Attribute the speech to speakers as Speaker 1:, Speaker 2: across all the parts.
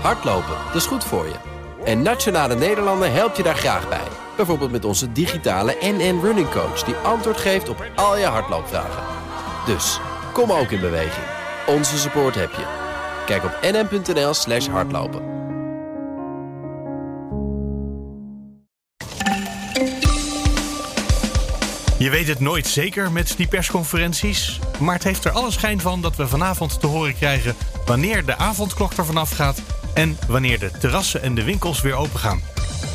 Speaker 1: Hardlopen, dat is goed voor je. En Nationale Nederlanden helpt je daar graag bij. Bijvoorbeeld met onze digitale NN Running Coach... die antwoord geeft op al je hardloopvragen. Dus, kom ook in beweging. Onze support heb je. Kijk op nn.nl slash hardlopen.
Speaker 2: Je weet het nooit zeker met die persconferenties. Maar het heeft er alle schijn van dat we vanavond te horen krijgen wanneer de avondklok er vanaf gaat en wanneer de terrassen en de winkels weer open gaan.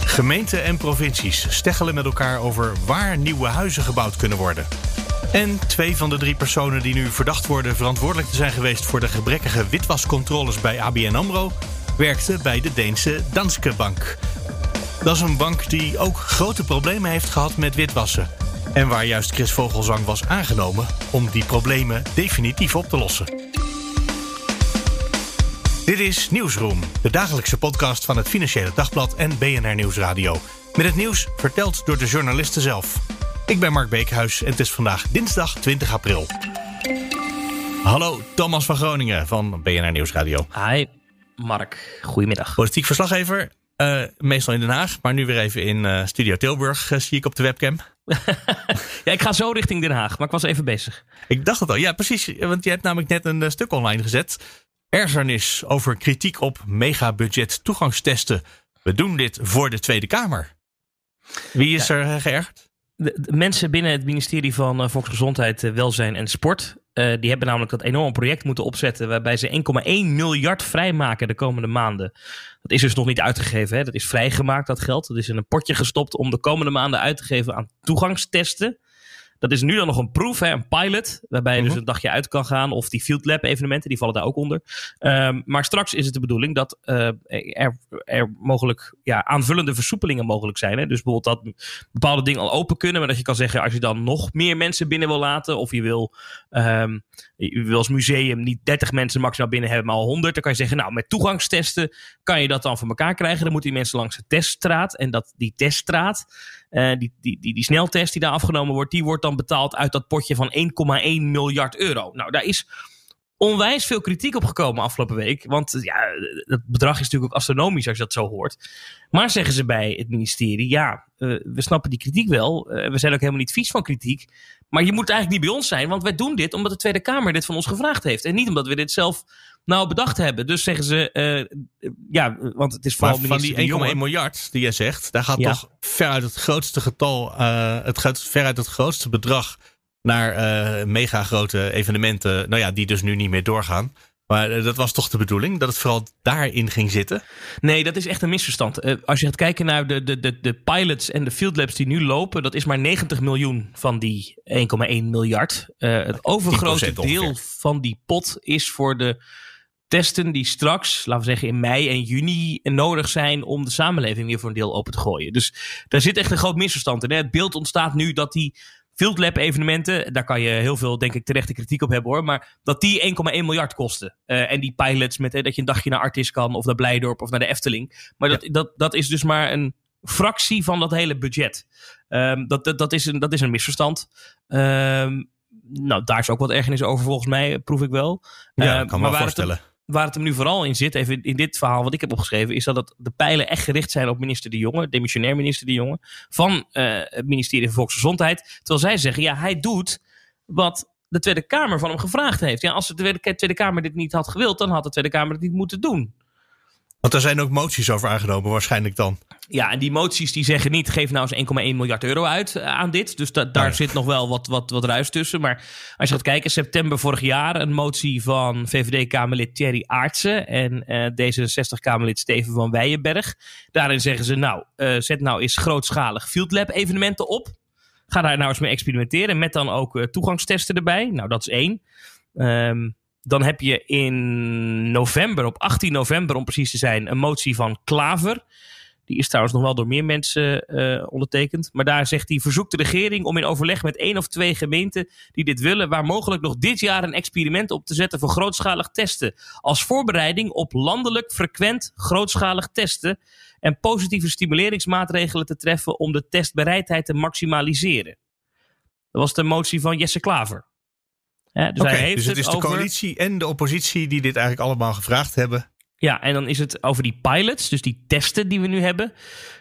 Speaker 2: Gemeenten en provincies steggelen met elkaar over waar nieuwe huizen gebouwd kunnen worden. En twee van de drie personen die nu verdacht worden verantwoordelijk te zijn geweest voor de gebrekkige witwascontroles bij ABN Amro, werkten bij de Deense Danske Bank. Dat is een bank die ook grote problemen heeft gehad met witwassen. En waar juist Chris Vogelzang was aangenomen om die problemen definitief op te lossen. Dit is Nieuwsroom, de dagelijkse podcast van het Financiële Dagblad en BNR Nieuwsradio. Met het nieuws verteld door de journalisten zelf. Ik ben Mark Beekhuis en het is vandaag dinsdag 20 april. Hallo, Thomas van Groningen van BNR Nieuwsradio.
Speaker 3: Hi, Mark. Goedemiddag.
Speaker 2: Politiek verslaggever, uh, meestal in Den Haag, maar nu weer even in uh, Studio Tilburg uh, zie ik op de webcam.
Speaker 3: ja, ik ga zo richting Den Haag, maar ik was even bezig.
Speaker 2: Ik dacht het al, ja precies, want je hebt namelijk net een stuk online gezet. Ergernis over kritiek op megabudget toegangstesten. We doen dit voor de Tweede Kamer. Wie is ja. er geërgerd?
Speaker 3: De, de, mensen binnen het ministerie van Volksgezondheid, Welzijn en Sport uh, die hebben namelijk dat enorme project moeten opzetten. waarbij ze 1,1 miljard vrijmaken de komende maanden. Dat is dus nog niet uitgegeven. Hè? Dat is vrijgemaakt, dat geld. Dat is in een potje gestopt om de komende maanden uit te geven aan toegangstesten. Dat is nu dan nog een proef, hè, een pilot, waarbij je dus mhm. een dagje uit kan gaan. Of die Field Lab evenementen, die vallen daar ook onder. Um, maar straks is het de bedoeling dat uh, er, er mogelijk ja, aanvullende versoepelingen mogelijk zijn. Hè? Dus bijvoorbeeld dat bepaalde dingen al open kunnen. Maar dat je kan zeggen, als je dan nog meer mensen binnen wil laten. Of je wil, um, je wil als museum niet 30 mensen maximaal binnen hebben, maar al 100. Dan kan je zeggen, nou met toegangstesten kan je dat dan voor elkaar krijgen. Dan moeten die mensen langs de teststraat. En dat, die teststraat uh, die, die, die, die sneltest die daar afgenomen wordt, die wordt dan betaald uit dat potje van 1,1 miljard euro. Nou, daar is onwijs veel kritiek op gekomen afgelopen week. Want ja, het bedrag is natuurlijk ook astronomisch als je dat zo hoort. Maar zeggen ze bij het ministerie, ja, uh, we snappen die kritiek wel. Uh, we zijn ook helemaal niet vies van kritiek. Maar je moet eigenlijk niet bij ons zijn, want wij doen dit omdat de Tweede Kamer dit van ons gevraagd heeft. En niet omdat we dit zelf nou bedacht hebben. Dus zeggen ze, uh, ja, want het is vooral
Speaker 2: maar van die 1,1 miljard die jij zegt, daar gaat ja. toch veruit het grootste getal, het gaat veruit het grootste bedrag naar uh, mega grote evenementen, nou ja, die dus nu niet meer doorgaan. Maar uh, dat was toch de bedoeling, dat het vooral daarin ging zitten?
Speaker 3: Nee, dat is echt een misverstand. Uh, als je gaat kijken naar de, de, de, de pilots en de field labs die nu lopen, dat is maar 90 miljoen van die 1,1 miljard. Uh, het overgrote deel van die pot is voor de testen die straks, laten we zeggen in mei en juni, nodig zijn om de samenleving weer voor een deel open te gooien. Dus daar zit echt een groot misverstand in. Hè? Het beeld ontstaat nu dat die Field Lab evenementen, daar kan je heel veel, denk ik, terechte kritiek op hebben hoor. Maar dat die 1,1 miljard kosten. Uh, en die pilots met dat je een dagje naar Artis kan, of naar Blijdorp of naar de Efteling. Maar dat, ja. dat, dat is dus maar een fractie van dat hele budget. Um, dat, dat, dat, is een, dat is een misverstand. Um, nou, daar is ook wat ergernis over volgens mij, proef ik wel.
Speaker 2: Ja, uh, kan me wel voorstellen.
Speaker 3: Het, waar het hem nu vooral in zit, even in dit verhaal wat ik heb opgeschreven, is dat het, de pijlen echt gericht zijn op minister De Jonge, demissionair minister De Jonge, van uh, het ministerie van Volksgezondheid. Terwijl zij zeggen, ja, hij doet wat de Tweede Kamer van hem gevraagd heeft. Ja, als de Tweede Kamer dit niet had gewild, dan had de Tweede Kamer het niet moeten doen.
Speaker 2: Want er zijn ook moties over aangenomen, waarschijnlijk dan.
Speaker 3: Ja, en die moties die zeggen niet: geef nou eens 1,1 miljard euro uit uh, aan dit. Dus da daar ja. zit nog wel wat, wat, wat ruis tussen. Maar als je gaat kijken, september vorig jaar een motie van VVD-Kamerlid Thierry Aartsen en uh, D66-Kamerlid Steven van Weijenberg. Daarin zeggen ze: Nou, uh, zet nou eens grootschalig Field Lab evenementen op. Ga daar nou eens mee experimenteren. Met dan ook toegangstesten erbij. Nou, dat is één. Um, dan heb je in november, op 18 november om precies te zijn, een motie van Klaver. Die is trouwens nog wel door meer mensen uh, ondertekend. Maar daar zegt hij: verzoekt de regering om in overleg met één of twee gemeenten die dit willen, waar mogelijk nog dit jaar een experiment op te zetten voor grootschalig testen. Als voorbereiding op landelijk frequent grootschalig testen. En positieve stimuleringsmaatregelen te treffen om de testbereidheid te maximaliseren. Dat was de motie van Jesse Klaver.
Speaker 2: Ja, dus, okay, dus het is de over... coalitie en de oppositie die dit eigenlijk allemaal gevraagd hebben.
Speaker 3: Ja, en dan is het over die pilots, dus die testen die we nu hebben.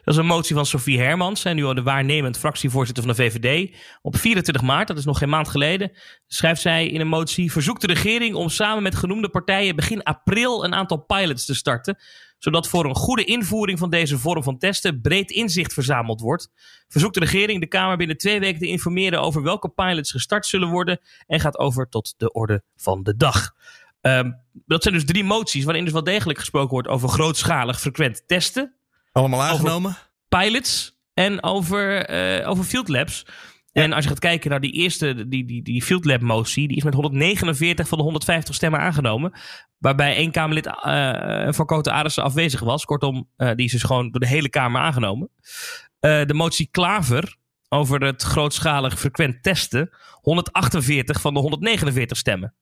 Speaker 3: Dat is een motie van Sofie Hermans, en nu al de waarnemend fractievoorzitter van de VVD. Op 24 maart, dat is nog geen maand geleden, schrijft zij in een motie: verzoekt de regering om samen met genoemde partijen begin april een aantal pilots te starten zodat voor een goede invoering van deze vorm van testen breed inzicht verzameld wordt. Verzoekt de regering de Kamer binnen twee weken te informeren over welke pilots gestart zullen worden en gaat over tot de orde van de dag. Um, dat zijn dus drie moties waarin dus wel degelijk gesproken wordt over grootschalig frequent testen.
Speaker 2: Allemaal aangenomen?
Speaker 3: Pilots en over, uh, over field labs. En als je gaat kijken naar die eerste, die, die, die Field Lab motie, die is met 149 van de 150 stemmen aangenomen. Waarbij één Kamerlid uh, van Cote Arissen afwezig was. Kortom, uh, die is dus gewoon door de hele Kamer aangenomen. Uh, de motie Klaver over het grootschalig frequent testen. 148 van de 149 stemmen.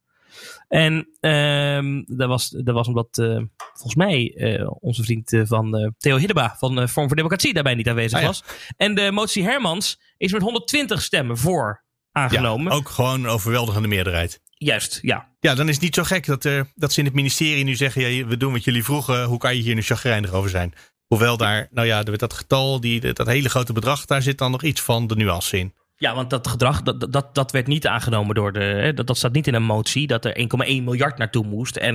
Speaker 3: En uh, dat, was, dat was omdat uh, volgens mij uh, onze vriend uh, van Theo Hiddeba van Vorm voor Democratie daarbij niet aanwezig ah, ja. was. En de motie Hermans is met 120 stemmen voor aangenomen.
Speaker 2: Ja, ook gewoon een overweldigende meerderheid.
Speaker 3: Juist, ja.
Speaker 2: Ja, dan is het niet zo gek dat, er, dat ze in het ministerie nu zeggen: ja, we doen wat jullie vroegen. Hoe kan je hier nu chagrijnig over zijn? Hoewel daar, nou ja, dat getal, die, dat hele grote bedrag, daar zit dan nog iets van de nuance in.
Speaker 3: Ja, want dat gedrag, dat, dat, dat werd niet aangenomen door de. Hè, dat, dat staat niet in een motie dat er 1,1 miljard naartoe moest. En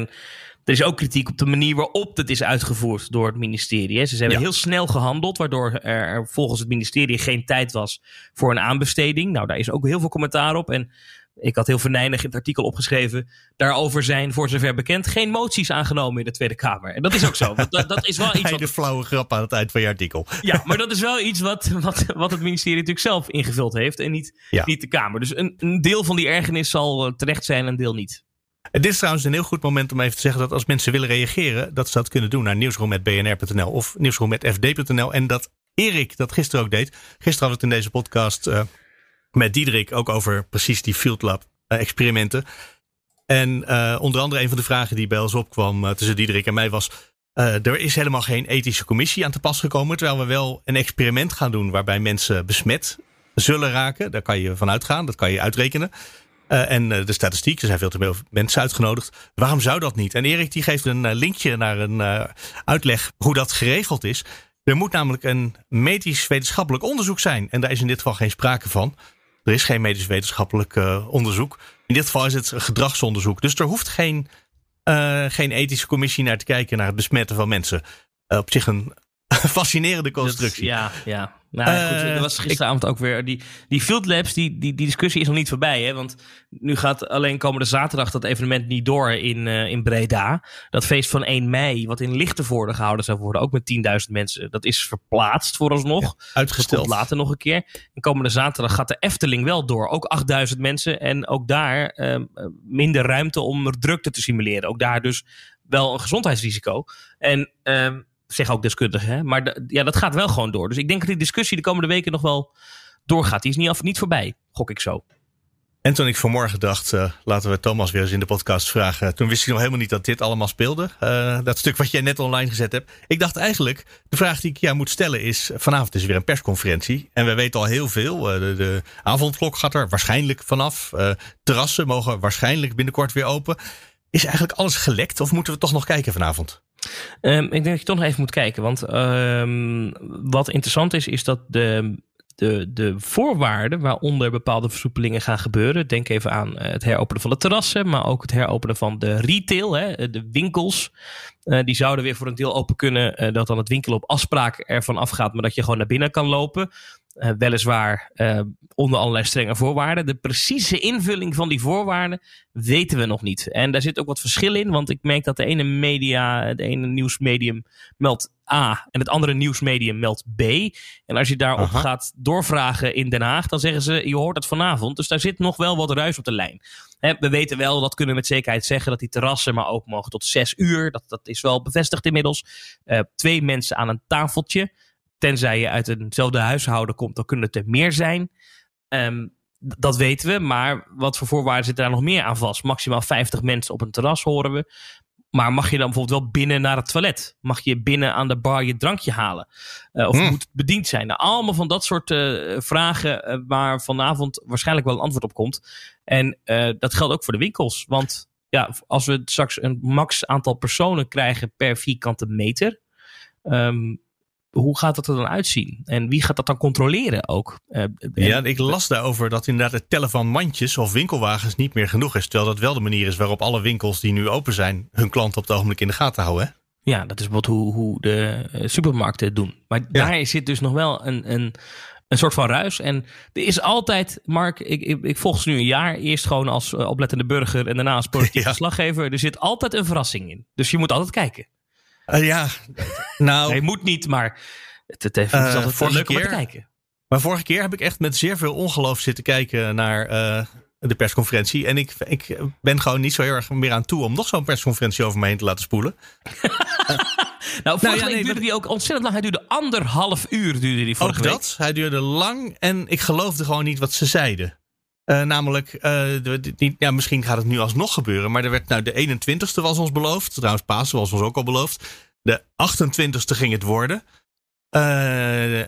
Speaker 3: er is ook kritiek op de manier waarop het is uitgevoerd door het ministerie. Hè. Ze hebben ja. heel snel gehandeld, waardoor er volgens het ministerie geen tijd was voor een aanbesteding. Nou, daar is ook heel veel commentaar op. En ik had heel venijnig in het artikel opgeschreven. Daarover zijn, voor zover bekend, geen moties aangenomen in de Tweede Kamer. En dat is ook zo. Want dat, dat is wel iets. Wat...
Speaker 2: de flauwe grap aan het eind van je artikel.
Speaker 3: Ja, maar dat is wel iets wat, wat, wat het ministerie natuurlijk zelf ingevuld heeft. En niet, ja. niet de Kamer. Dus een, een deel van die ergernis zal terecht zijn, een deel niet.
Speaker 2: Dit is trouwens een heel goed moment om even te zeggen dat als mensen willen reageren, dat ze dat kunnen doen naar nieuwsroom.bnr.nl of nieuwsroom.fd.nl. En dat Erik dat gisteren ook deed. Gisteren we het in deze podcast uh, met Diederik ook over precies die Field Lab uh, experimenten. En uh, onder andere een van de vragen die bij ons opkwam tussen Diederik en mij was. er is helemaal geen ethische commissie aan te pas gekomen. Terwijl we wel een experiment gaan doen waarbij mensen besmet zullen raken. Daar kan je van uitgaan, dat kan je uitrekenen. En de statistiek, er zijn veel te veel mensen uitgenodigd. Waarom zou dat niet? En Erik die geeft een linkje naar een uitleg hoe dat geregeld is. Er moet namelijk een medisch wetenschappelijk onderzoek zijn. En daar is in dit geval geen sprake van. Er is geen medisch wetenschappelijk onderzoek. In dit geval is het gedragsonderzoek. Dus er hoeft geen, geen ethische commissie naar te kijken naar het besmetten van mensen. op zich een fascinerende constructie.
Speaker 3: Dat, ja, ja. Nou, goed, er was gisteravond ik, ook weer. Die, die Field Labs, die, die, die discussie is nog niet voorbij. Hè? Want nu gaat alleen komende zaterdag dat evenement niet door in, uh, in Breda. Dat feest van 1 mei, wat in Lichtenvoorde gehouden zou worden. Ook met 10.000 mensen. Dat is verplaatst vooralsnog. Ja,
Speaker 2: uitgesteld.
Speaker 3: later nog een keer. En komende zaterdag gaat de Efteling wel door. Ook 8.000 mensen. En ook daar uh, minder ruimte om drukte te simuleren. Ook daar dus wel een gezondheidsrisico. En. Zeg ook deskundigen. Maar ja, dat gaat wel gewoon door. Dus ik denk dat die discussie de komende weken nog wel doorgaat. Die is niet, af, niet voorbij, gok ik zo.
Speaker 2: En toen ik vanmorgen dacht, uh, laten we Thomas weer eens in de podcast vragen. Toen wist ik nog helemaal niet dat dit allemaal speelde. Uh, dat stuk wat jij net online gezet hebt. Ik dacht eigenlijk, de vraag die ik jou moet stellen is... vanavond is er weer een persconferentie. En we weten al heel veel. Uh, de, de avondklok gaat er waarschijnlijk vanaf. terrassen mogen waarschijnlijk binnenkort weer open. Is eigenlijk alles gelekt of moeten we toch nog kijken vanavond?
Speaker 3: Um, ik denk dat je toch nog even moet kijken. Want um, wat interessant is, is dat de, de, de voorwaarden waaronder bepaalde versoepelingen gaan gebeuren. Denk even aan eh, het heropenen van de terrassen, maar ook het heropenen van de retail, hè, de winkels. Uh, die zouden weer voor een deel open kunnen. Uh, dat dan het winkel op afspraak ervan afgaat, maar dat je gewoon naar binnen kan lopen. Uh, weliswaar uh, onder allerlei strenge voorwaarden. De precieze invulling van die voorwaarden weten we nog niet. En daar zit ook wat verschil in, want ik merk dat de ene media, de ene nieuwsmedium meldt A en het andere nieuwsmedium meldt B. En als je daarop Aha. gaat doorvragen in Den Haag, dan zeggen ze: je hoort het vanavond. Dus daar zit nog wel wat ruis op de lijn. He, we weten wel, dat kunnen we met zekerheid zeggen, dat die terrassen maar open mogen tot zes uur. Dat, dat is wel bevestigd inmiddels. Uh, twee mensen aan een tafeltje. Tenzij je uit eenzelfde huishouden komt, dan kunnen het er meer zijn. Um, dat weten we, maar wat voor voorwaarden zitten daar nog meer aan vast? Maximaal 50 mensen op een terras horen we. Maar mag je dan bijvoorbeeld wel binnen naar het toilet? Mag je binnen aan de bar je drankje halen? Uh, of hmm. moet het bediend zijn? Nou, allemaal van dat soort uh, vragen uh, waar vanavond waarschijnlijk wel een antwoord op komt. En dat geldt ook voor de winkels. Want ja, als we straks een max aantal personen krijgen per vierkante meter. ehm, hoe gaat dat er dan uitzien? En wie gaat dat dan controleren ook? Eh, en-
Speaker 2: Ja, ik las daarover dat inderdaad het tellen van mandjes of winkelwagens niet meer genoeg is. Terwijl dat wel de manier is waarop alle winkels die nu open zijn hun klanten op het ogenblik in de gaten houden. Hè?
Speaker 3: Ja, dat is bijvoorbeeld hoe, hoe de eh, supermarkten het doen. Maar daar zit dus nog wel een, een, een soort van ruis. En er is altijd, Mark, ik, ik, ik volg ze nu een jaar. Eerst gewoon als eh, oplettende burger en daarna als politiek
Speaker 2: Ja.
Speaker 3: verslaggever. Er zit altijd een verrassing in. Dus je moet altijd kijken.
Speaker 2: Eh, ja, nou,
Speaker 3: Nee, moet niet, maar het, het, heeft, het is
Speaker 2: Eh,
Speaker 3: altijd leuk om naar te
Speaker 2: keer-
Speaker 3: kijken.
Speaker 2: maar vorige keer heb ik echt met zeer veel ongeloof zitten kijken naar eh, de persconferentie. En ik, ik ben gewoon niet zo heel erg meer aan toe om nog zo'n persconferentie over me heen te laten spoelen.
Speaker 3: Nou, vorige
Speaker 2: ja,
Speaker 3: week
Speaker 2: nee,
Speaker 3: duurde die ook ontzettend lang. Hij duurde anderhalf uur duurde die vorige
Speaker 2: Ook
Speaker 3: week.
Speaker 2: dat. Hij duurde lang en ik geloofde gewoon niet wat ze zeiden. Eh, namelijk, eh, ja, misschien gaat het nu alsnog gebeuren. Maar er werd nou de 21ste was ons beloofd. Trouwens, Pasen was ons ook al beloofd. De 28ste ging het worden. Eh,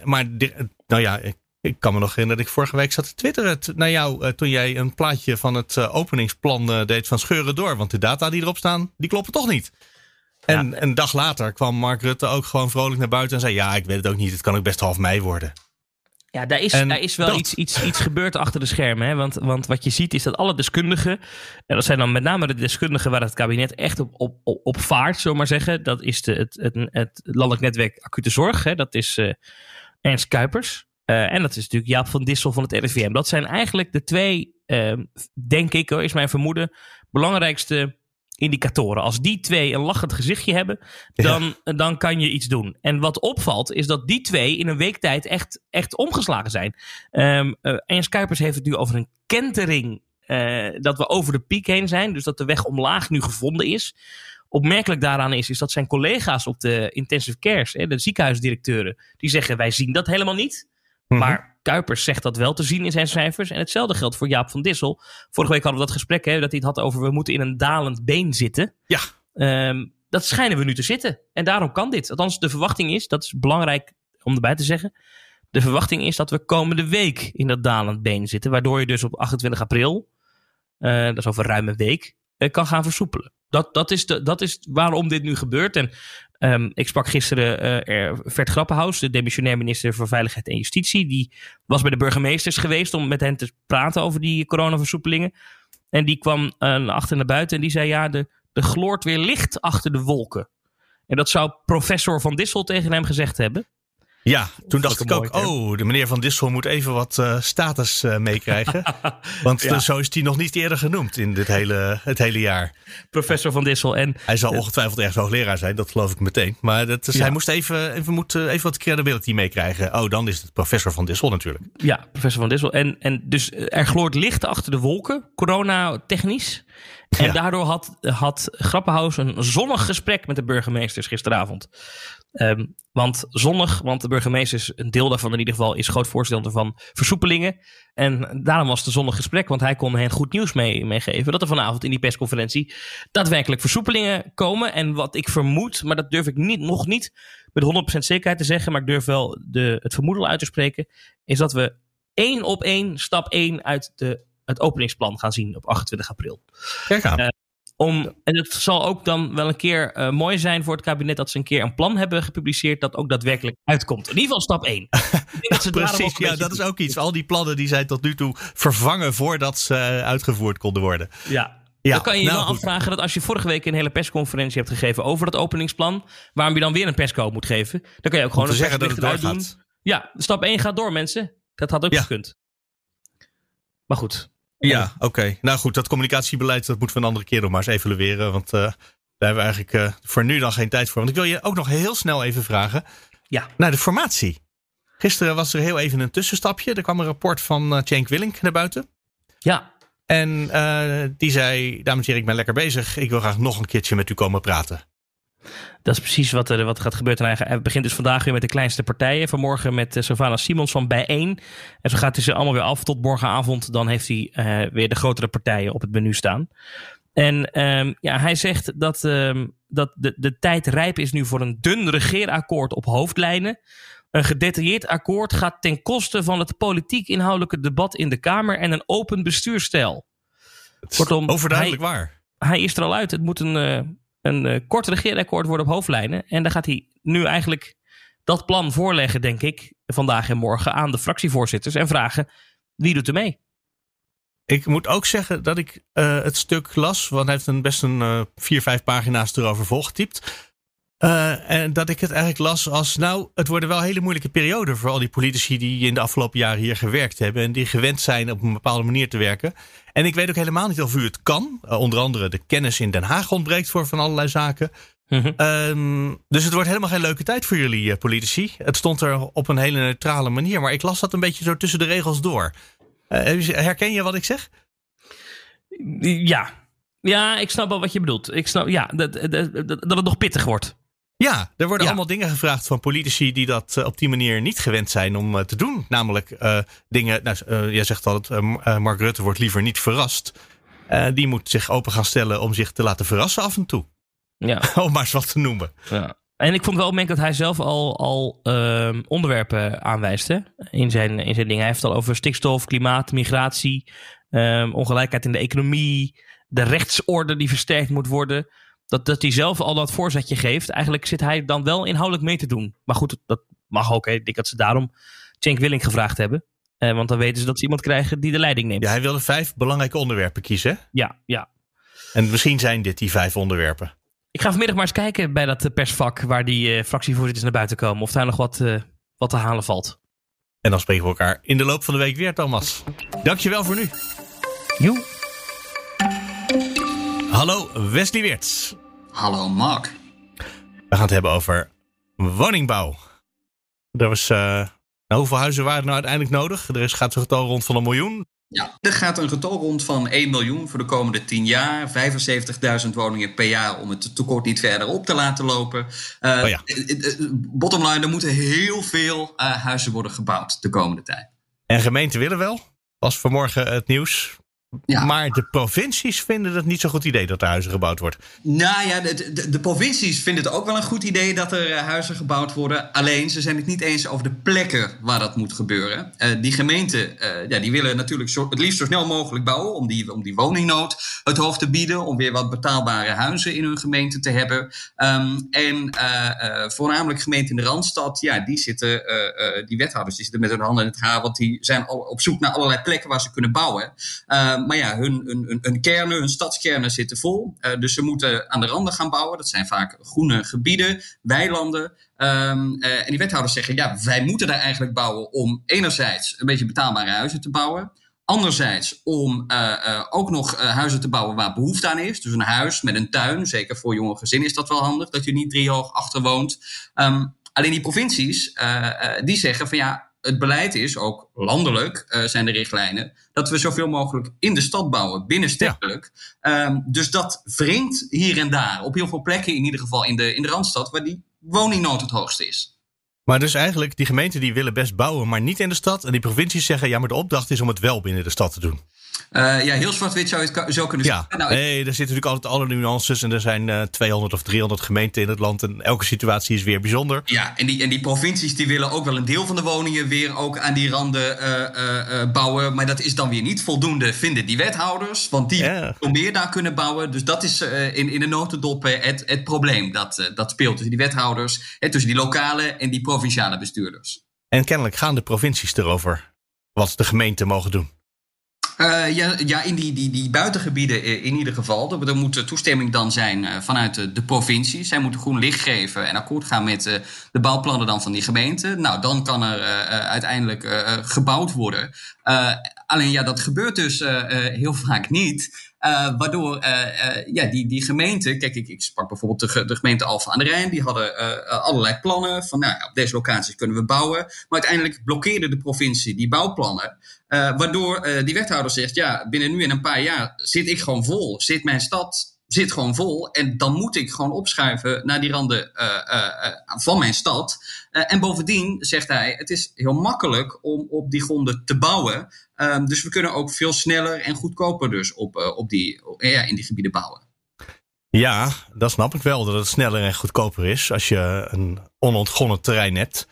Speaker 2: maar de- nou ja, ik, ik kan me nog herinneren dat ik vorige week zat te twitteren naar jou. toen jij een plaatje van het openingsplan deed van scheuren door. Want de data die erop staan, die kloppen toch niet. En een dag later kwam Mark Rutte ook gewoon vrolijk naar buiten en zei: Ja, ik weet het ook niet. Het kan ook best half mei worden.
Speaker 3: Ja, daar is,
Speaker 2: En
Speaker 3: daar is wel
Speaker 2: dat-
Speaker 3: iets, iets, iets gebeurd achter de schermen. Hè? Want, want wat je ziet is dat alle deskundigen, en dat zijn dan met name de deskundigen waar het kabinet echt op, op, op, op vaart, zullen we maar zeggen. Dat is de, het, het, het Landelijk Netwerk Acute Zorg, hè? dat is eh, Ernst Kuipers. Eh, en dat is natuurlijk Jaap van Dissel van het RIVM. Dat zijn eigenlijk de twee, eh, denk ik, hoor, is mijn vermoeden, belangrijkste indicatoren. Als die twee een lachend gezichtje hebben, dan, dan kan je iets doen. En wat opvalt, is dat die twee in een week tijd echt, echt omgeslagen zijn. Ehm eh, Ernst Kuipers heeft het nu over een kentering. eh, dat we over de piek heen zijn. Dus dat de weg omlaag nu gevonden is. Opmerkelijk daaraan is, is dat zijn collega's op de intensive cares, hè, de ziekenhuisdirecteuren, die zeggen wij zien dat helemaal niet.
Speaker 2: Mhm.
Speaker 3: Maar Kuipers zegt dat wel te zien in zijn cijfers. En hetzelfde geldt voor Jaap van Dissel. Vorige week hadden we dat gesprek, hè, dat hij het had over we moeten in een dalend been zitten.
Speaker 2: Ja.
Speaker 3: Ehm, dat schijnen we nu te zitten. En daarom kan dit. Althans, de verwachting is, dat is belangrijk om erbij te zeggen. De verwachting is dat we komende week in dat dalend been zitten. Waardoor je dus op 28 april, eh, dat is over ruim een week, eh, kan gaan versoepelen. Dat, dat, is de, dat is waarom dit nu gebeurt. En ehm, ik sprak gisteren er- Vert Grappenhaus, de demissionair minister voor Veiligheid en Justitie. Die was bij de burgemeesters geweest om met hen te praten over die coronaversoepelingen. En die kwam naar achter naar buiten en die zei: Ja, de, de gloort weer licht achter de wolken. En dat zou professor Van Dissel tegen hem gezegd hebben.
Speaker 2: Ja, toen dacht
Speaker 3: ik
Speaker 2: ook, oh, de meneer Van Dissel moet even wat eh, status eh, meekrijgen. Want
Speaker 3: Ja.
Speaker 2: eh, zo is hij nog niet eerder genoemd in dit hele, het hele jaar.
Speaker 3: Professor Van Dissel. En
Speaker 2: Hij zal ongetwijfeld ergens hoogleraar zijn, dat geloof ik meteen. Maar dat is,
Speaker 3: Ja.
Speaker 2: hij moest even, even, moet, even wat credibility meekrijgen. Oh, dan is het professor Van Dissel natuurlijk.
Speaker 3: Ja, professor Van Dissel. En, en dus er gloort licht achter de wolken, corona-technisch. En
Speaker 2: Ja.
Speaker 3: daardoor had, had Grappenhaus een zonnig gesprek met de burgemeesters gisteravond. Ehm, want zonnig, want de burgemeesters, een deel daarvan in ieder geval, is groot voorstander van versoepelingen. En daarom was het een zonnig gesprek, want hij kon hen goed nieuws mee, meegeven. Dat er vanavond in die persconferentie daadwerkelijk versoepelingen komen. En wat ik vermoed, maar dat durf ik niet, nog niet met 100% zekerheid te zeggen, maar ik durf wel de, het vermoeden uit te spreken, is dat we één op één, stap één uit de, het openingsplan gaan zien op 28 april.
Speaker 2: Kijk aan.
Speaker 3: Eh, Om, en het zal ook dan wel een keer eh, mooi zijn voor het kabinet dat ze een keer een plan hebben gepubliceerd dat ook daadwerkelijk uitkomt. In ieder geval stap 1. Ik denk dat ze daarom ook
Speaker 2: Precies, ja, dat is ook iets. Al die plannen die zijn tot nu toe vervangen voordat ze eh, uitgevoerd konden worden.
Speaker 3: Ja.
Speaker 2: Ja,
Speaker 3: dan kan je je
Speaker 2: nou
Speaker 3: wel
Speaker 2: goed.
Speaker 3: afvragen dat als je vorige week een hele persconferentie hebt gegeven over dat openingsplan, waarom je dan weer een perscode moet geven, dan kan je ook gewoon een
Speaker 2: zeggen dat het.
Speaker 3: Ja, stap 1 gaat door mensen. Dat had ook
Speaker 2: Ja.
Speaker 3: gekund. Maar goed.
Speaker 2: Ja, oké. Nou goed, dat communicatiebeleid dat moeten we een andere keer nog maar eens evalueren. Want eh, daar hebben we eigenlijk eh, voor nu dan geen tijd voor. Want ik wil je ook nog heel snel even vragen
Speaker 3: Ja.
Speaker 2: naar de formatie. Gisteren was er heel even een tussenstapje. Er kwam een rapport van eh Cenk Willink naar buiten.
Speaker 3: Ja,
Speaker 2: En die zei, dames en heren, ik ben lekker bezig. Ik wil graag nog een keertje met u komen praten.
Speaker 3: Dat is precies wat er, wat gaat gebeuren. En hij begint dus vandaag weer met de kleinste partijen. Vanmorgen met uh, Savannah Simons van Bijeen. En zo gaat hij ze allemaal weer af tot morgenavond. Dan heeft hij uh, weer de grotere partijen op het menu staan. En um, ja, hij zegt dat, um, dat de, de tijd rijp is nu voor een dun regeerakkoord op hoofdlijnen. Een gedetailleerd akkoord gaat ten koste van het politiek inhoudelijke debat in de Kamer en een open bestuurstijl.
Speaker 2: Kortom, overduidelijk
Speaker 3: hij,
Speaker 2: waar.
Speaker 3: hij is er al uit. Het moet een, uh, een uh, kort regeerakkoord worden op hoofdlijnen. En dan gaat hij nu eigenlijk dat plan voorleggen, denk ik, vandaag en morgen aan de fractievoorzitters. En vragen wie doet er mee.
Speaker 2: Ik moet ook zeggen dat ik uh, het stuk las, want hij heeft een best een uh, vier, vijf pagina's erover volgetypt. En dat ik het eigenlijk las als, nou, het worden wel hele moeilijke perioden voor al die politici die in de afgelopen jaren hier gewerkt hebben en die gewend zijn op een bepaalde manier te werken. En ik weet ook helemaal niet of u het kan. onder andere de kennis in Den Haag ontbreekt voor van allerlei zaken. Mm -hmm. dus het wordt helemaal geen leuke tijd voor jullie politici. Het stond er op een hele neutrale manier, maar ik las dat een beetje zo tussen de regels door. Uh, herken je wat ik zeg?
Speaker 3: Ja. Ja, ik snap wel wat je bedoelt. Ik snap, ja, dat, dat, dat, dat het nog pittig wordt.
Speaker 2: Ja, er worden allemaal dingen gevraagd van politici die dat uh, op die manier niet gewend zijn om uh, te doen. Namelijk uh, dingen, nou, jij zegt altijd, Mark Rutte wordt liever niet verrast. die moet zich open gaan stellen om zich te laten verrassen af en toe. Ja. om maar eens wat te noemen.
Speaker 3: Ja. En ik vond wel opmerkelijk dat hij zelf al, al uh, onderwerpen aanwijst hè? In, zijn, in zijn dingen. Hij heeft het al over stikstof, klimaat, migratie, um, ongelijkheid in de economie, de rechtsorde die versterkt moet worden. Dat, dat hij zelf al dat voorzetje geeft. Eigenlijk zit hij dan wel inhoudelijk mee te doen. Maar goed, dat mag ook. Hè. Ik denk dat ze daarom Cenk Willing gevraagd hebben. Uh, want dan weten ze dat ze iemand krijgen die de leiding neemt.
Speaker 2: Ja, hij wilde vijf belangrijke onderwerpen kiezen.
Speaker 3: Ja, ja.
Speaker 2: En misschien zijn dit die vijf onderwerpen.
Speaker 3: Ik ga vanmiddag maar eens kijken bij dat persvak waar die uh, fractievoorzitters naar buiten komen. Of daar nog wat, uh, wat te halen valt.
Speaker 2: En dan spreken we elkaar in de loop van de week weer, Thomas. Dankjewel voor nu.
Speaker 3: Joe.
Speaker 2: Hallo Wesley Weerts.
Speaker 4: Hallo Mark.
Speaker 2: We gaan het hebben over woningbouw. Er was, uh, nou, hoeveel huizen waren er nou uiteindelijk nodig? Er is, gaat een getal rond van een miljoen.
Speaker 4: Ja, er gaat een getal rond van 1 miljoen voor de komende 10 jaar. 75.000 woningen per jaar om het tekort niet verder op te laten lopen. Uh, oh ja. Bottom line, er moeten heel veel uh, huizen worden gebouwd de komende tijd.
Speaker 2: En gemeenten willen wel. Was vanmorgen het nieuws. Ja. Maar de provincies vinden het niet zo'n goed idee dat er huizen gebouwd wordt.
Speaker 4: Nou ja, de, de, de, provincies vinden het ook wel een goed idee dat er uh, huizen gebouwd worden. Alleen ze zijn het niet eens over de plekken waar dat moet gebeuren. Uh, die gemeenten uh, ja, die willen natuurlijk zo, het liefst zo snel mogelijk bouwen om die, om die woningnood het hoofd te bieden. Om weer wat betaalbare huizen in hun gemeente te hebben. Um, en voornamelijk gemeenten in de Randstad, ja, die zitten, die wethouders die zitten met hun handen in het haar. Want die zijn al op zoek naar allerlei plekken waar ze kunnen bouwen. Um, maar ja, hun, hun, hun, kernen, hun stadskernen zitten vol. Uh, dus ze moeten aan de randen gaan bouwen. Dat zijn vaak groene gebieden, weilanden. Um, uh, en die wethouders zeggen, ja, wij moeten daar eigenlijk bouwen om enerzijds een beetje betaalbare huizen te bouwen. Anderzijds om uh, ook nog huizen te bouwen waar behoefte aan is. Dus een huis met een tuin, zeker voor jonge gezinnen is dat wel handig, dat je niet driehoog achter woont. Um, alleen die provincies, die zeggen van ja, het beleid is, ook landelijk uh, zijn de richtlijnen, dat we zoveel mogelijk in de stad bouwen, binnenstedelijk. Ja. Um, dus dat wringt hier en daar, op heel veel plekken, in ieder geval in de, in de Randstad, waar die woningnood het hoogste is.
Speaker 2: Maar dus eigenlijk, die gemeenten die willen best bouwen, maar niet in de stad. En die provincies zeggen, ja, maar de opdracht is om het wel binnen de stad te doen.
Speaker 4: Uh, ja, heel zwart-wit zou je het zo kunnen
Speaker 2: zeggen. Ja, nou, nee, er zitten natuurlijk altijd alle nuances. En er zijn uh, 200 of 300 gemeenten in het land. En elke situatie is weer bijzonder.
Speaker 4: Ja, en die, en die provincies die willen ook wel een deel van de woningen weer ook aan die randen uh, bouwen. Maar dat is dan weer niet voldoende, vinden die wethouders. Want die willen meer daar kunnen bouwen. Dus dat is in, in de notendop het, het probleem dat, dat speelt tussen die wethouders. Hè, tussen die lokale en die provinciale bestuurders.
Speaker 2: En kennelijk gaan de provincies erover wat de gemeenten mogen doen.
Speaker 4: Uh, ja, ja, in die, die, die buitengebieden in ieder geval. Er, moet toestemming dan zijn uh, vanuit de, provincie. Zij moeten groen licht geven en akkoord gaan met de bouwplannen dan van die gemeente. Nou, dan kan er uiteindelijk gebouwd worden. alleen ja, dat gebeurt dus heel vaak niet. Waardoor ja, die, die gemeente, kijk, ik, ik sprak bijvoorbeeld de, de gemeente Alphen aan de Rijn, die hadden allerlei plannen van, nou, op deze locaties kunnen we bouwen. Maar uiteindelijk blokkeerde de provincie die bouwplannen. Waardoor die wethouder zegt, ja, binnen nu en een paar jaar zit ik gewoon vol, zit mijn stad zit gewoon vol. En dan moet ik gewoon opschuiven naar die randen uh, van mijn stad. en bovendien zegt hij: het is heel makkelijk om op die gronden te bouwen. Um, dus we kunnen ook veel sneller en goedkoper dus op, op die, in die gebieden bouwen.
Speaker 2: Ja, dat snap ik wel, dat het sneller en goedkoper is als je een onontgonnen terrein hebt.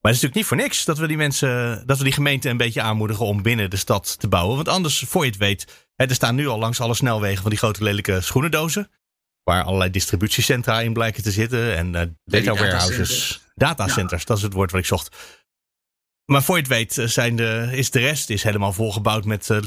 Speaker 2: Maar het is natuurlijk niet voor niks dat we die mensen, dat we die gemeenten een beetje aanmoedigen om binnen de stad te bouwen. Want anders, voor je het weet, er staan nu al langs alle snelwegen van die grote lelijke schoenendozen. Waar allerlei distributiecentra in blijken te zitten. En uh, data warehouses. Datacenters, dat is het woord wat ik zocht. Maar voor je het weet zijn de, is de rest is helemaal volgebouwd met uh,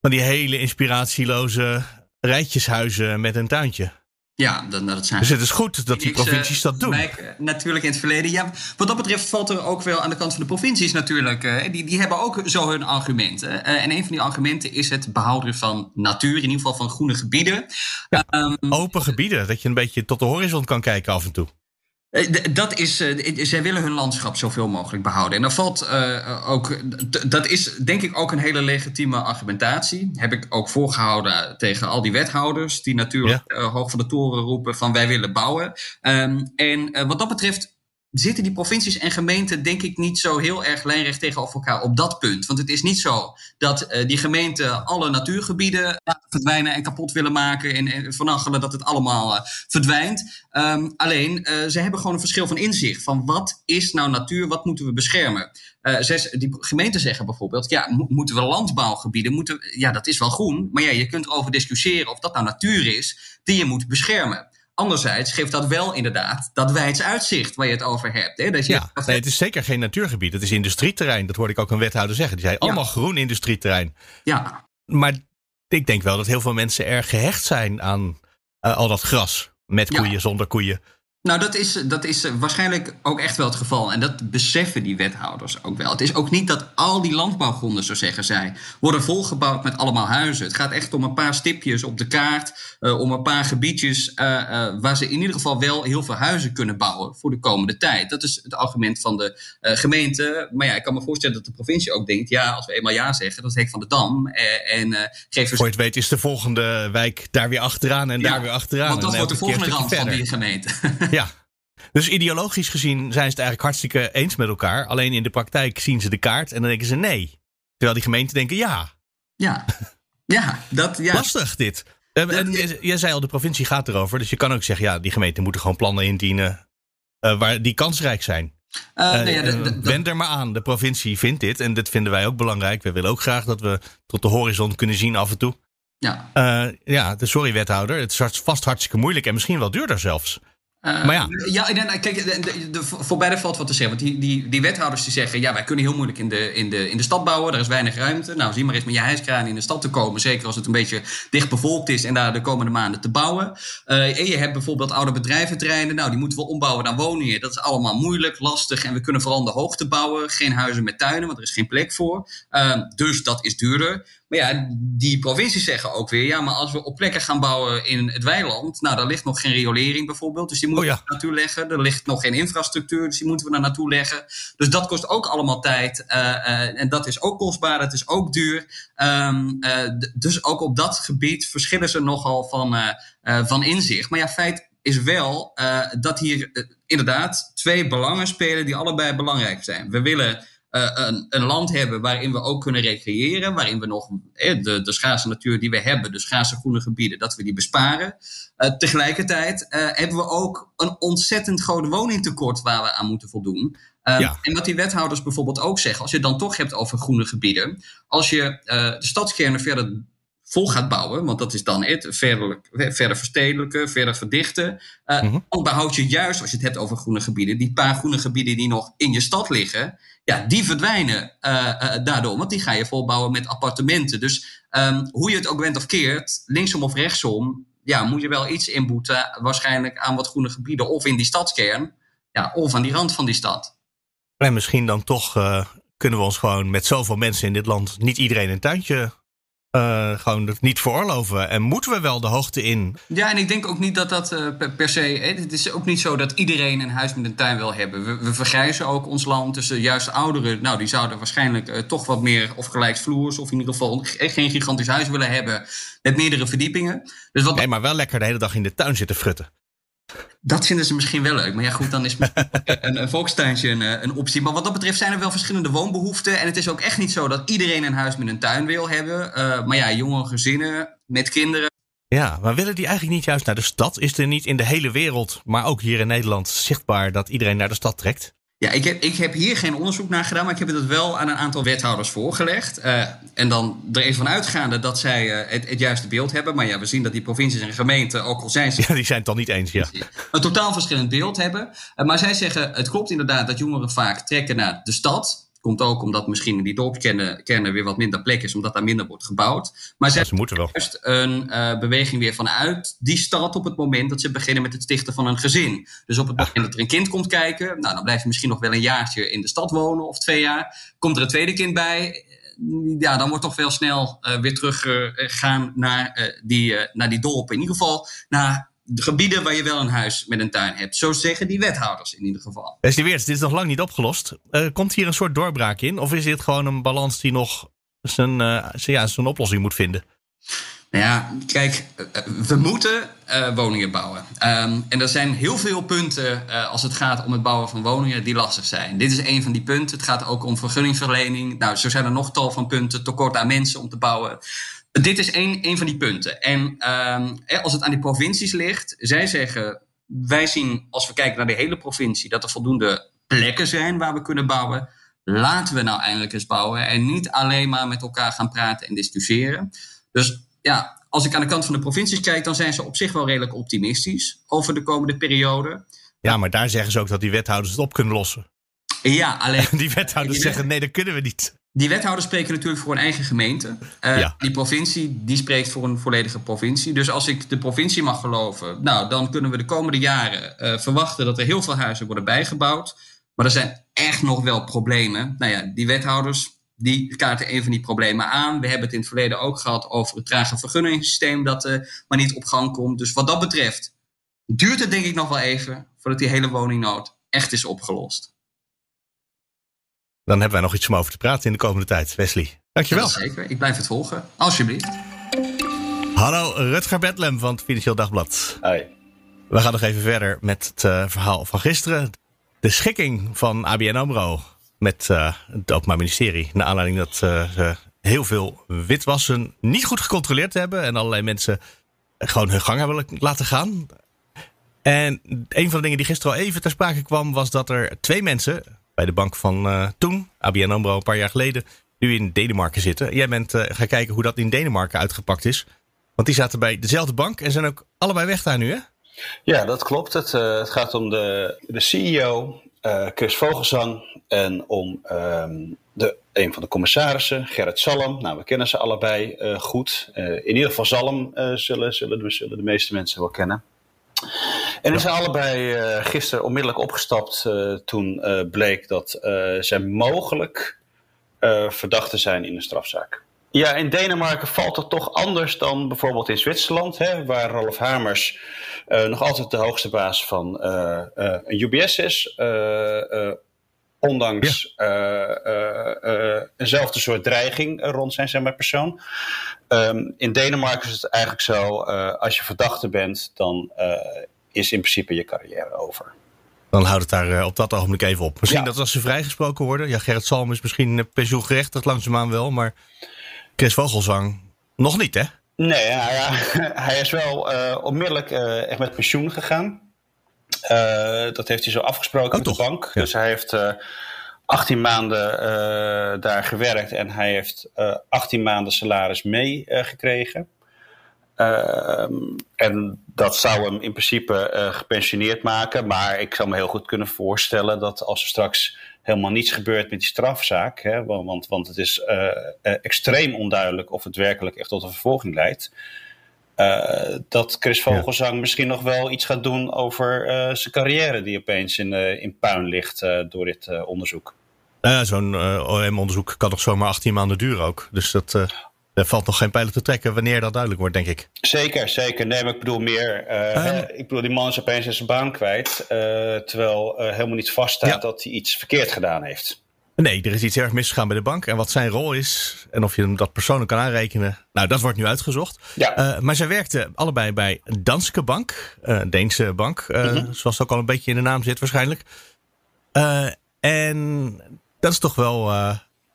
Speaker 2: van die hele inspiratieloze rijtjeshuizen met een tuintje.
Speaker 4: Ja, dat, dat zijn.
Speaker 2: Dus het is goed dat die provincies dat doen.
Speaker 4: natuurlijk in het verleden. Ja, wat dat betreft valt er ook wel aan de kant van de provincies natuurlijk. Uh, die, die hebben ook zo hun argumenten. En een van die argumenten is het behouden van natuur, in ieder geval van groene gebieden.
Speaker 2: Ja, um, open gebieden, dat je een beetje tot de horizon kan kijken af en toe.
Speaker 4: Eh, dat is, uh, zij willen hun landschap zoveel mogelijk behouden. En dan valt uh, ook, dat is denk ik ook een hele legitieme argumentatie. Heb ik ook voorgehouden tegen al die wethouders, die natuurlijk ja. hoog van de toren roepen van wij willen bouwen. Um, en wat dat betreft zitten die provincies en gemeenten denk ik niet zo heel erg lijnrecht tegenover elkaar op dat punt. Want het is niet zo dat uh, die gemeenten alle natuurgebieden verdwijnen en kapot willen maken en, en dat het allemaal uh, verdwijnt. Um, alleen, ze hebben gewoon een verschil van inzicht van wat is nou natuur, wat moeten we beschermen. Zes, die gemeenten zeggen bijvoorbeeld, ja, mo moeten we landbouwgebieden, moeten, ja, dat is wel groen, maar ja, je kunt erover discussiëren of dat nou natuur is die je moet beschermen. Anderzijds geeft dat wel inderdaad dat wijds uitzicht waar je het over hebt. Hè? Dat je
Speaker 2: ja, nee, het is zeker geen natuurgebied. Het is industrieterrein. Dat hoorde ik ook een wethouder zeggen. Die zei allemaal ja. groen industrieterrein.
Speaker 4: Ja.
Speaker 2: Maar ik denk wel dat heel veel mensen erg gehecht zijn aan uh, al dat gras. Met koeien, ja. zonder koeien.
Speaker 4: Nou, dat is, dat is waarschijnlijk ook echt wel het geval. En dat beseffen die wethouders ook wel. Het is ook niet dat al die landbouwgronden, zo zeggen zij, worden volgebouwd met allemaal huizen. Het gaat echt om een paar stipjes op de kaart, uh, om een paar gebiedjes uh, uh, waar ze in ieder geval wel heel veel huizen kunnen bouwen voor de komende tijd. Dat is het argument van de gemeente. Maar ja, ik kan me voorstellen dat de provincie ook denkt, ja, als we eenmaal ja zeggen, dat is Hek van de Dam. en geef
Speaker 2: Voor je het weet is de volgende wijk daar weer achteraan en ja, daar weer achteraan.
Speaker 4: Want dat wordt de volgende rand van die gemeente.
Speaker 2: Ja. Dus ideologisch gezien zijn ze het eigenlijk hartstikke eens met elkaar. Alleen in de praktijk zien ze de kaart en dan denken ze nee. Terwijl die gemeenten denken ja.
Speaker 4: Ja, ja, dat, ja.
Speaker 2: Lastig dit. Dat, en jij zei al, de provincie gaat erover. Dus je kan ook zeggen, ja, die gemeenten moeten gewoon plannen indienen uh, waar die kansrijk zijn.
Speaker 4: Uh, ja,
Speaker 2: wend er maar aan. De provincie vindt dit en dit vinden wij ook belangrijk. We willen ook graag dat we tot de horizon kunnen zien af en toe.
Speaker 4: Ja,
Speaker 2: ja de sorry wethouder. Het is vast hartstikke moeilijk en misschien wel duurder zelfs.
Speaker 4: Uh,
Speaker 2: maar ja.
Speaker 4: ja kijk, de, de, de, voor beide valt wat te zeggen. Want die, die, die wethouders die zeggen... ja, wij kunnen heel moeilijk in de, in, de, in de stad bouwen. Er is weinig ruimte. Nou, zie maar eens met je hijskraan in de stad te komen. Zeker als het een beetje dicht bevolkt is... en daar de komende maanden te bouwen. Uh, en je hebt bijvoorbeeld oude bedrijventerreinen. Nou, die moeten we ombouwen naar woningen. Dat is allemaal moeilijk, lastig. En we kunnen vooral de hoogte bouwen. Geen huizen met tuinen, want er is geen plek voor. Uh, dus dat is duurder. Maar ja, die provincies zeggen ook weer... ja, maar als we op plekken gaan bouwen in het weiland... nou, daar ligt nog geen riolering bijvoorbeeld. Dus die moeten
Speaker 2: oh ja.
Speaker 4: we naartoe leggen. Er ligt nog geen infrastructuur, dus die moeten we daar naartoe leggen. Dus dat kost ook allemaal tijd. Uh, uh, en dat is ook kostbaar, dat is ook duur. Um, uh, dus ook op dat gebied verschillen ze nogal van, van inzicht. Maar ja, feit is wel dat hier inderdaad twee belangen spelen... die allebei belangrijk zijn. We willen... Uh, een, een, land hebben waarin we ook kunnen recreëren, waarin we nog eh, de, de schaarse natuur die we hebben, de schaarse groene gebieden, dat we die besparen. Uh, tegelijkertijd uh, hebben we ook een ontzettend groot woningtekort waar we aan moeten voldoen.
Speaker 2: Ja.
Speaker 4: En wat die wethouders bijvoorbeeld ook zeggen, als je het dan toch hebt over groene gebieden, als je de stadskernen verder vol gaat bouwen, want dat is dan het, verder, verder verstedelijken, verder verdichten, uh, mm -hmm. dan behoud je juist, als je het hebt over groene gebieden, die paar groene gebieden die nog in je stad liggen, ja, die verdwijnen uh, uh, daardoor, want die ga je volbouwen met appartementen. Dus um, hoe je het ook bent of keert, linksom of rechtsom, ja, moet je wel iets inboeten, waarschijnlijk aan wat groene gebieden, of in die stadskern, ja, of aan die rand van die stad.
Speaker 2: En misschien dan toch kunnen we ons gewoon met zoveel mensen in dit land, niet iedereen een tuintje uh, gewoon niet veroorloven. En moeten we wel de hoogte in?
Speaker 4: Ja, en ik denk ook niet dat dat uh, per, per, se. Hè, het is ook niet zo dat iedereen een huis met een tuin wil hebben. We, we vergrijzen ook ons land. Dus uh, juist ouderen, nou, die zouden waarschijnlijk toch wat meer of gelijksvloers. of in ieder geval geen gigantisch huis willen hebben. met meerdere verdiepingen. Dus wat
Speaker 2: nee, maar wel lekker de hele dag in de tuin zitten frutten.
Speaker 4: Dat vinden ze misschien wel leuk. Maar ja, goed, dan is een, een volkstuintje een, een, optie. Maar wat dat betreft zijn er wel verschillende woonbehoeften. En het is ook echt niet zo dat iedereen een huis met een tuin wil hebben. Uh, maar ja, jonge gezinnen met kinderen.
Speaker 2: Ja, maar willen die eigenlijk niet juist naar de stad? Is er niet in de hele wereld, maar ook hier in Nederland, zichtbaar dat iedereen naar de stad trekt?
Speaker 4: Ja, ik heb, ik heb hier geen onderzoek naar gedaan, maar ik heb het wel aan een aantal wethouders voorgelegd. Uh, en dan er even van uitgaande dat zij uh, het, het, juiste beeld hebben. Maar ja, we zien dat die provincies en gemeenten, ook al zijn ze.
Speaker 2: Ja, die zijn het dan niet eens, ja.
Speaker 4: Een totaal verschillend beeld hebben. Uh, maar zij zeggen: het klopt inderdaad dat jongeren vaak trekken naar de stad. Komt ook omdat misschien in die dorpskernen weer wat minder plek is, omdat daar minder wordt gebouwd. Maar
Speaker 2: ja, ze moeten wel.
Speaker 4: juist een uh, beweging weer vanuit die stad op het moment dat ze beginnen met het stichten van een gezin. Dus op het moment dat er een kind komt kijken, nou, dan blijf je misschien nog wel een jaartje in de stad wonen of twee jaar. Komt er een tweede kind bij, ja, dan wordt toch veel snel uh, weer teruggegaan uh, naar, uh, die, naar die dorpen. In ieder geval naar de gebieden waar je wel een huis met een tuin hebt. Zo zeggen die wethouders in ieder geval.
Speaker 2: Wesley Weerts, dit is nog lang niet opgelost. Uh, komt hier een soort doorbraak in? Of is dit gewoon een balans die nog zijn, uh, ja, zijn oplossing moet vinden?
Speaker 4: Nou ja, kijk, we moeten uh, woningen bouwen. Um, en er zijn heel veel punten uh, als het gaat om het bouwen van woningen die lastig zijn. Dit is een van die punten. Het gaat ook om vergunningverlening. Nou, zo zijn er nog tal van punten. Tekort aan mensen om te bouwen. Dit is een, een van die punten. En um, als het aan die provincies ligt, zij zeggen: wij zien als we kijken naar de hele provincie dat er voldoende plekken zijn waar we kunnen bouwen. Laten we nou eindelijk eens bouwen en niet alleen maar met elkaar gaan praten en discussiëren. Dus ja, als ik aan de kant van de provincies kijk, dan zijn ze op zich wel redelijk optimistisch over de komende periode.
Speaker 2: Ja, maar daar zeggen ze ook dat die wethouders het op kunnen lossen.
Speaker 4: Ja, alleen.
Speaker 2: Die wethouders die zeggen: nee, dat kunnen we niet.
Speaker 4: Die wethouders spreken natuurlijk voor een eigen gemeente. Uh, ja. Die provincie die spreekt voor een volledige provincie. Dus als ik de provincie mag geloven, nou, dan kunnen we de komende jaren uh, verwachten dat er heel veel huizen worden bijgebouwd. Maar er zijn echt nog wel problemen. Nou ja, die wethouders die kaarten een van die problemen aan. We hebben het in het verleden ook gehad over het trage vergunningssysteem dat uh, maar niet op gang komt. Dus wat dat betreft duurt het denk ik nog wel even voordat die hele woningnood echt is opgelost.
Speaker 2: Dan hebben wij nog iets om over te praten in de komende tijd. Wesley, dankjewel.
Speaker 4: Ja, zeker, ik blijf het volgen. Alsjeblieft.
Speaker 2: Hallo, Rutger Bedlem van het Financieel Dagblad.
Speaker 5: Hi.
Speaker 2: We gaan nog even verder met het uh, verhaal van gisteren. De schikking van ABN AMRO met uh, het Openbaar Ministerie. Naar aanleiding dat uh, ze heel veel witwassen niet goed gecontroleerd hebben. En allerlei mensen gewoon hun gang hebben laten gaan. En een van de dingen die gisteren al even ter sprake kwam... was dat er twee mensen bij de bank van uh, toen, ABN AMRO, een paar jaar geleden, nu in Denemarken zitten. Jij bent uh, gaan kijken hoe dat in Denemarken uitgepakt is. Want die zaten bij dezelfde bank en zijn ook allebei weg daar nu, hè?
Speaker 5: Ja, dat klopt. Het, uh, het gaat om de, de CEO, Chris Vogelsang, en om um, de, een van de commissarissen, Gerrit Salm. Nou, we kennen ze allebei goed. in ieder geval Salm zullen, zullen, zullen de meeste mensen wel kennen. En die zijn allebei uh, gisteren onmiddellijk opgestapt uh, toen uh, bleek dat zij mogelijk verdachten zijn in een strafzaak. Ja, in Denemarken valt het toch anders dan bijvoorbeeld in Zwitserland, hè, waar Rolf Hamers nog altijd de hoogste baas van een UBS is. ondanks ja. eenzelfde soort dreiging rond zijn, zijn persoon. Um, in Denemarken is het eigenlijk zo, als je verdachte bent, dan is in principe je carrière over.
Speaker 2: Dan houdt het daar op dat ogenblik even op. Misschien ja. dat als ze vrijgesproken worden. Ja, Gerrit Salm is misschien pensioengerechtigd langzaamaan wel. Maar Chris Vogelzang nog niet, hè?
Speaker 5: Nee, nou ja, hij is wel uh, onmiddellijk uh, echt met pensioen gegaan. Uh, dat heeft hij zo afgesproken oh, met toch? de bank. Ja. Dus hij heeft 18 maanden daar gewerkt en hij heeft 18 maanden salaris meegekregen. Uh, en dat zou hem in principe uh, gepensioneerd maken. Maar ik zou me heel goed kunnen voorstellen dat als er straks helemaal niets gebeurt met die strafzaak. Hè, want, want het is uh, extreem onduidelijk of het werkelijk echt tot een vervolging leidt. dat Chris Vogelzang ja. misschien nog wel iets gaat doen over zijn carrière, die opeens in, in puin ligt door dit onderzoek.
Speaker 2: Nou ja, zo'n OM-onderzoek kan nog zomaar 18 maanden duren ook. Dus dat. Er valt nog geen pijlen te trekken wanneer dat duidelijk wordt, denk ik.
Speaker 5: Zeker, zeker. Nee, maar ik bedoel meer. Uh, uh, ik bedoel, die man is opeens zijn baan kwijt. Uh, terwijl helemaal niet vaststaat ja. dat hij iets verkeerd gedaan heeft.
Speaker 2: Nee, er is iets erg misgegaan bij de bank. En wat zijn rol is en of je hem dat persoonlijk kan aanrekenen. Nou, dat wordt nu uitgezocht.
Speaker 5: Ja.
Speaker 2: maar zij werkten allebei bij Danske Bank. Deense bank. -hmm. Zoals het ook al een beetje in de naam zit waarschijnlijk. en dat is toch wel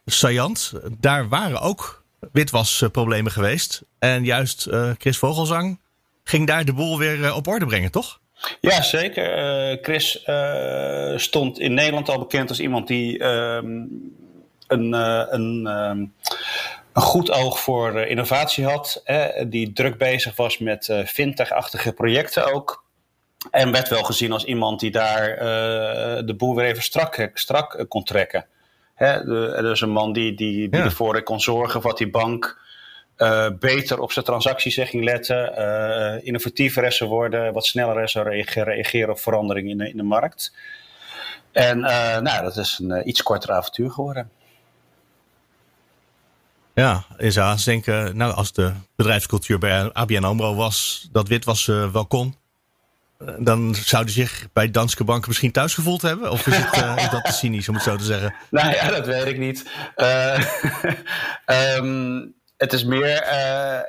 Speaker 2: saillant. Daar waren ook witwasproblemen geweest. En juist uh, Chris Vogelzang ging daar de boel weer uh, op orde brengen, toch?
Speaker 5: Ja, zeker. Chris stond in Nederland al bekend als iemand die ehm, een, een, ehm, een goed oog voor innovatie had. die druk bezig was met fintech-achtige projecten ook. En werd wel gezien als iemand die daar de boel weer even strak, strak kon trekken. Hè, er is een man die, die, die ervoor kon zorgen wat die bank uh, beter op zijn transacties ging letten, uh, innovatiever zou worden, wat sneller zou reageren, op veranderingen in de, in de markt. En uh, nou, dat is een iets korter avontuur geworden.
Speaker 2: Ja, zou eens denken, nou, als de bedrijfscultuur bij ABN AMRO was, dat wit was wel kon, dan zou hij zich bij Danske Bank misschien thuis gevoeld hebben? Of is, het, uh, is dat te cynisch om het zo te zeggen?
Speaker 5: Nou ja, dat weet ik niet. Uh, um, het is meer. Uh,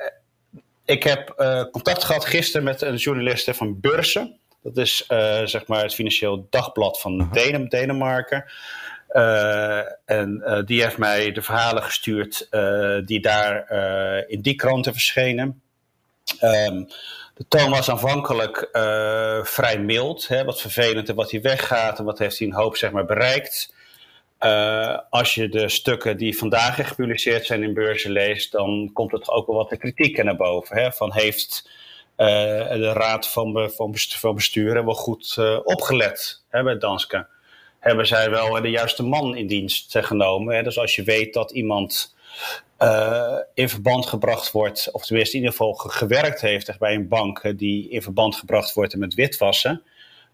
Speaker 5: ik heb contact gehad gisteren met een journaliste van Beurzen. Dat is zeg maar het financieel dagblad van -huh. Denemarken. en die heeft mij de verhalen gestuurd die daar in die kranten verschenen. Um, de toon was aanvankelijk uh, vrij mild. Hè, wat vervelend en wat hij weggaat en wat heeft hij een hoop zeg maar, bereikt. Uh, als je de stukken die vandaag gepubliceerd zijn in beurzen leest, dan komt er ook wel wat de kritiek naar boven. Hè, van heeft uh, de raad van, van, van bestuur wel goed opgelet hè, bij Danske? Hebben zij wel de juiste man in dienst genomen? Hè? Dus als je weet dat iemand uh, in verband gebracht wordt, of tenminste in ieder geval gewerkt heeft bij een bank die in verband gebracht wordt met witwassen.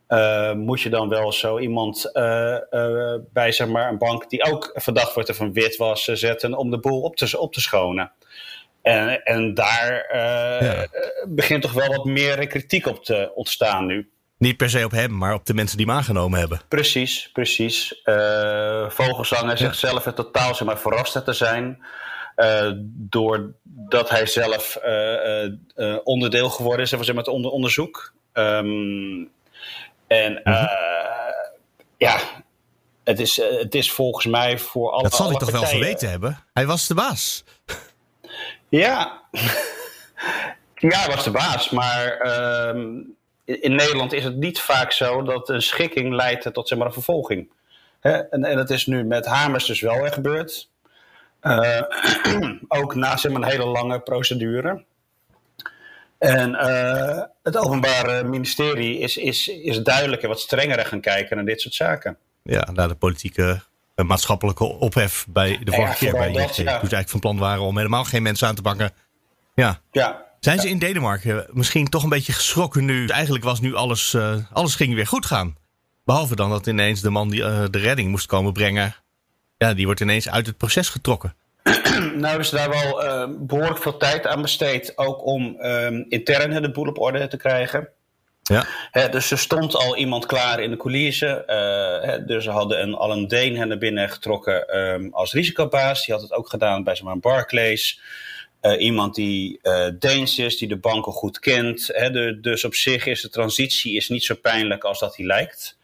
Speaker 5: Uh, moet je dan wel zo iemand uh, bij zeg maar, een bank die ook verdacht wordt van witwassen zetten om de boel op te, op te schonen? En, en daar ja. begint toch wel wat meer kritiek op te ontstaan nu.
Speaker 2: Niet per se op hem, maar op de mensen die hem aangenomen hebben.
Speaker 5: Precies, precies. Vogelzanger ja. zegt zelf het totaal zeg maar, verrast te zijn. Uh, doordat hij zelf uh, uh, onderdeel geworden is van het onder onderzoek. Um, en -hmm. ja, het is, het is volgens mij voor alle.
Speaker 2: Dat zal
Speaker 5: hij
Speaker 2: toch wel geweten hebben? Hij was de baas.
Speaker 5: Ja, ja hij was de baas. Maar um, in Nederland is het niet vaak zo dat een schikking leidt tot zeg maar, een vervolging. Hè? En, en dat is nu met Hamers dus wel weer gebeurd. Uh, ook na een hele lange procedure. En uh, het Openbaar Ministerie is, is, is duidelijk en wat strenger gaan kijken naar dit soort zaken.
Speaker 2: Ja, naar de politieke en maatschappelijke ophef bij de vorige keer bij ING. Toen ze eigenlijk van plan waren om helemaal geen mensen aan te pakken. Ja.
Speaker 5: ja.
Speaker 2: Zijn ze in Denemarken misschien toch een beetje geschrokken nu? Eigenlijk was nu alles, uh, alles ging weer goed gaan. Behalve dan dat ineens de man die uh, de redding moest komen brengen ja, die wordt ineens uit het proces getrokken.
Speaker 5: nou, is daar wel uh, behoorlijk veel tijd aan besteed. Ook om um, intern de boel op orde te krijgen. Ja. He, dus er stond al iemand klaar in de coulissen. Uh, dus ze hadden een, al een Deen naar binnen getrokken um, als risicobaas. Die had het ook gedaan bij zo'n Barclays. Uh, iemand die uh, Deens is, die de banken goed kent. De, dus op zich is de transitie is niet zo pijnlijk als dat hij lijkt.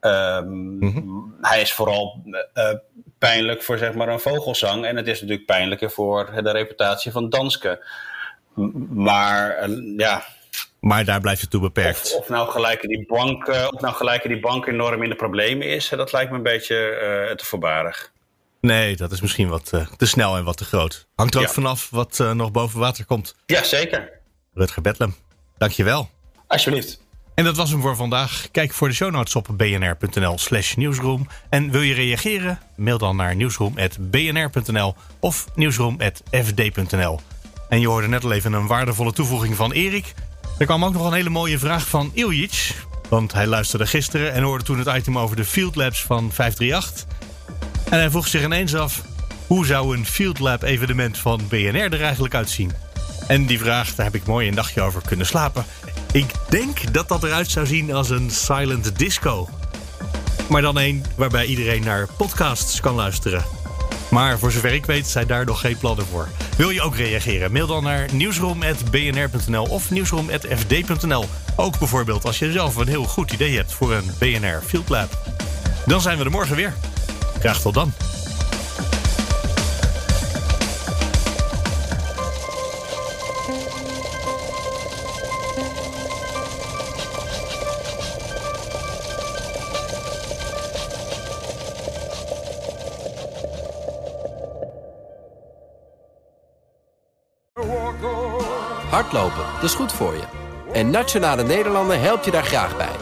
Speaker 5: Um, mm-hmm. Hij is vooral uh, pijnlijk voor zeg maar, een vogelzang. En het is natuurlijk pijnlijker voor de reputatie van Danske. Maar ja.
Speaker 2: Maar daar blijft het toe beperkt.
Speaker 5: Of, of, nou gelijk die bank, of nou gelijk die bank enorm in de problemen is, dat lijkt me een beetje te voorbarig.
Speaker 2: Nee, dat is misschien wat te snel en wat te groot. Hangt er ook ja. vanaf wat nog boven water komt.
Speaker 5: Ja, zeker.
Speaker 2: Rutger Bedlem, dankjewel.
Speaker 5: Alsjeblieft.
Speaker 2: En dat was hem voor vandaag. Kijk voor de show notes op bnr.nl slash nieuwsroom. En wil je reageren? Mail dan naar nieuwsroom.bnr.nl of nieuwsroom.fd.nl. En je hoorde net al even een waardevolle toevoeging van Erik. Er kwam ook nog een hele mooie vraag van Iljic. Want hij luisterde gisteren en hoorde toen het item over de Field Labs van 538. En hij vroeg zich ineens af... hoe zou een Field Lab evenement van BNR er eigenlijk uitzien? En die vraag, daar heb ik mooi een dagje over kunnen slapen. Ik denk dat dat eruit zou zien als een silent disco. Maar dan een waarbij iedereen naar podcasts kan luisteren. Maar voor zover ik weet zijn daar nog geen plannen voor. Wil je ook reageren? Mail dan naar nieuwsroom.bnr.nl of nieuwsroom.fd.nl. Ook bijvoorbeeld als je zelf een heel goed idee hebt voor een BNR Field Lab. Dan zijn we er morgen weer. Graag tot dan.
Speaker 1: Hardlopen, dat is goed voor je. En Nationale Nederlanden helpt je daar graag bij.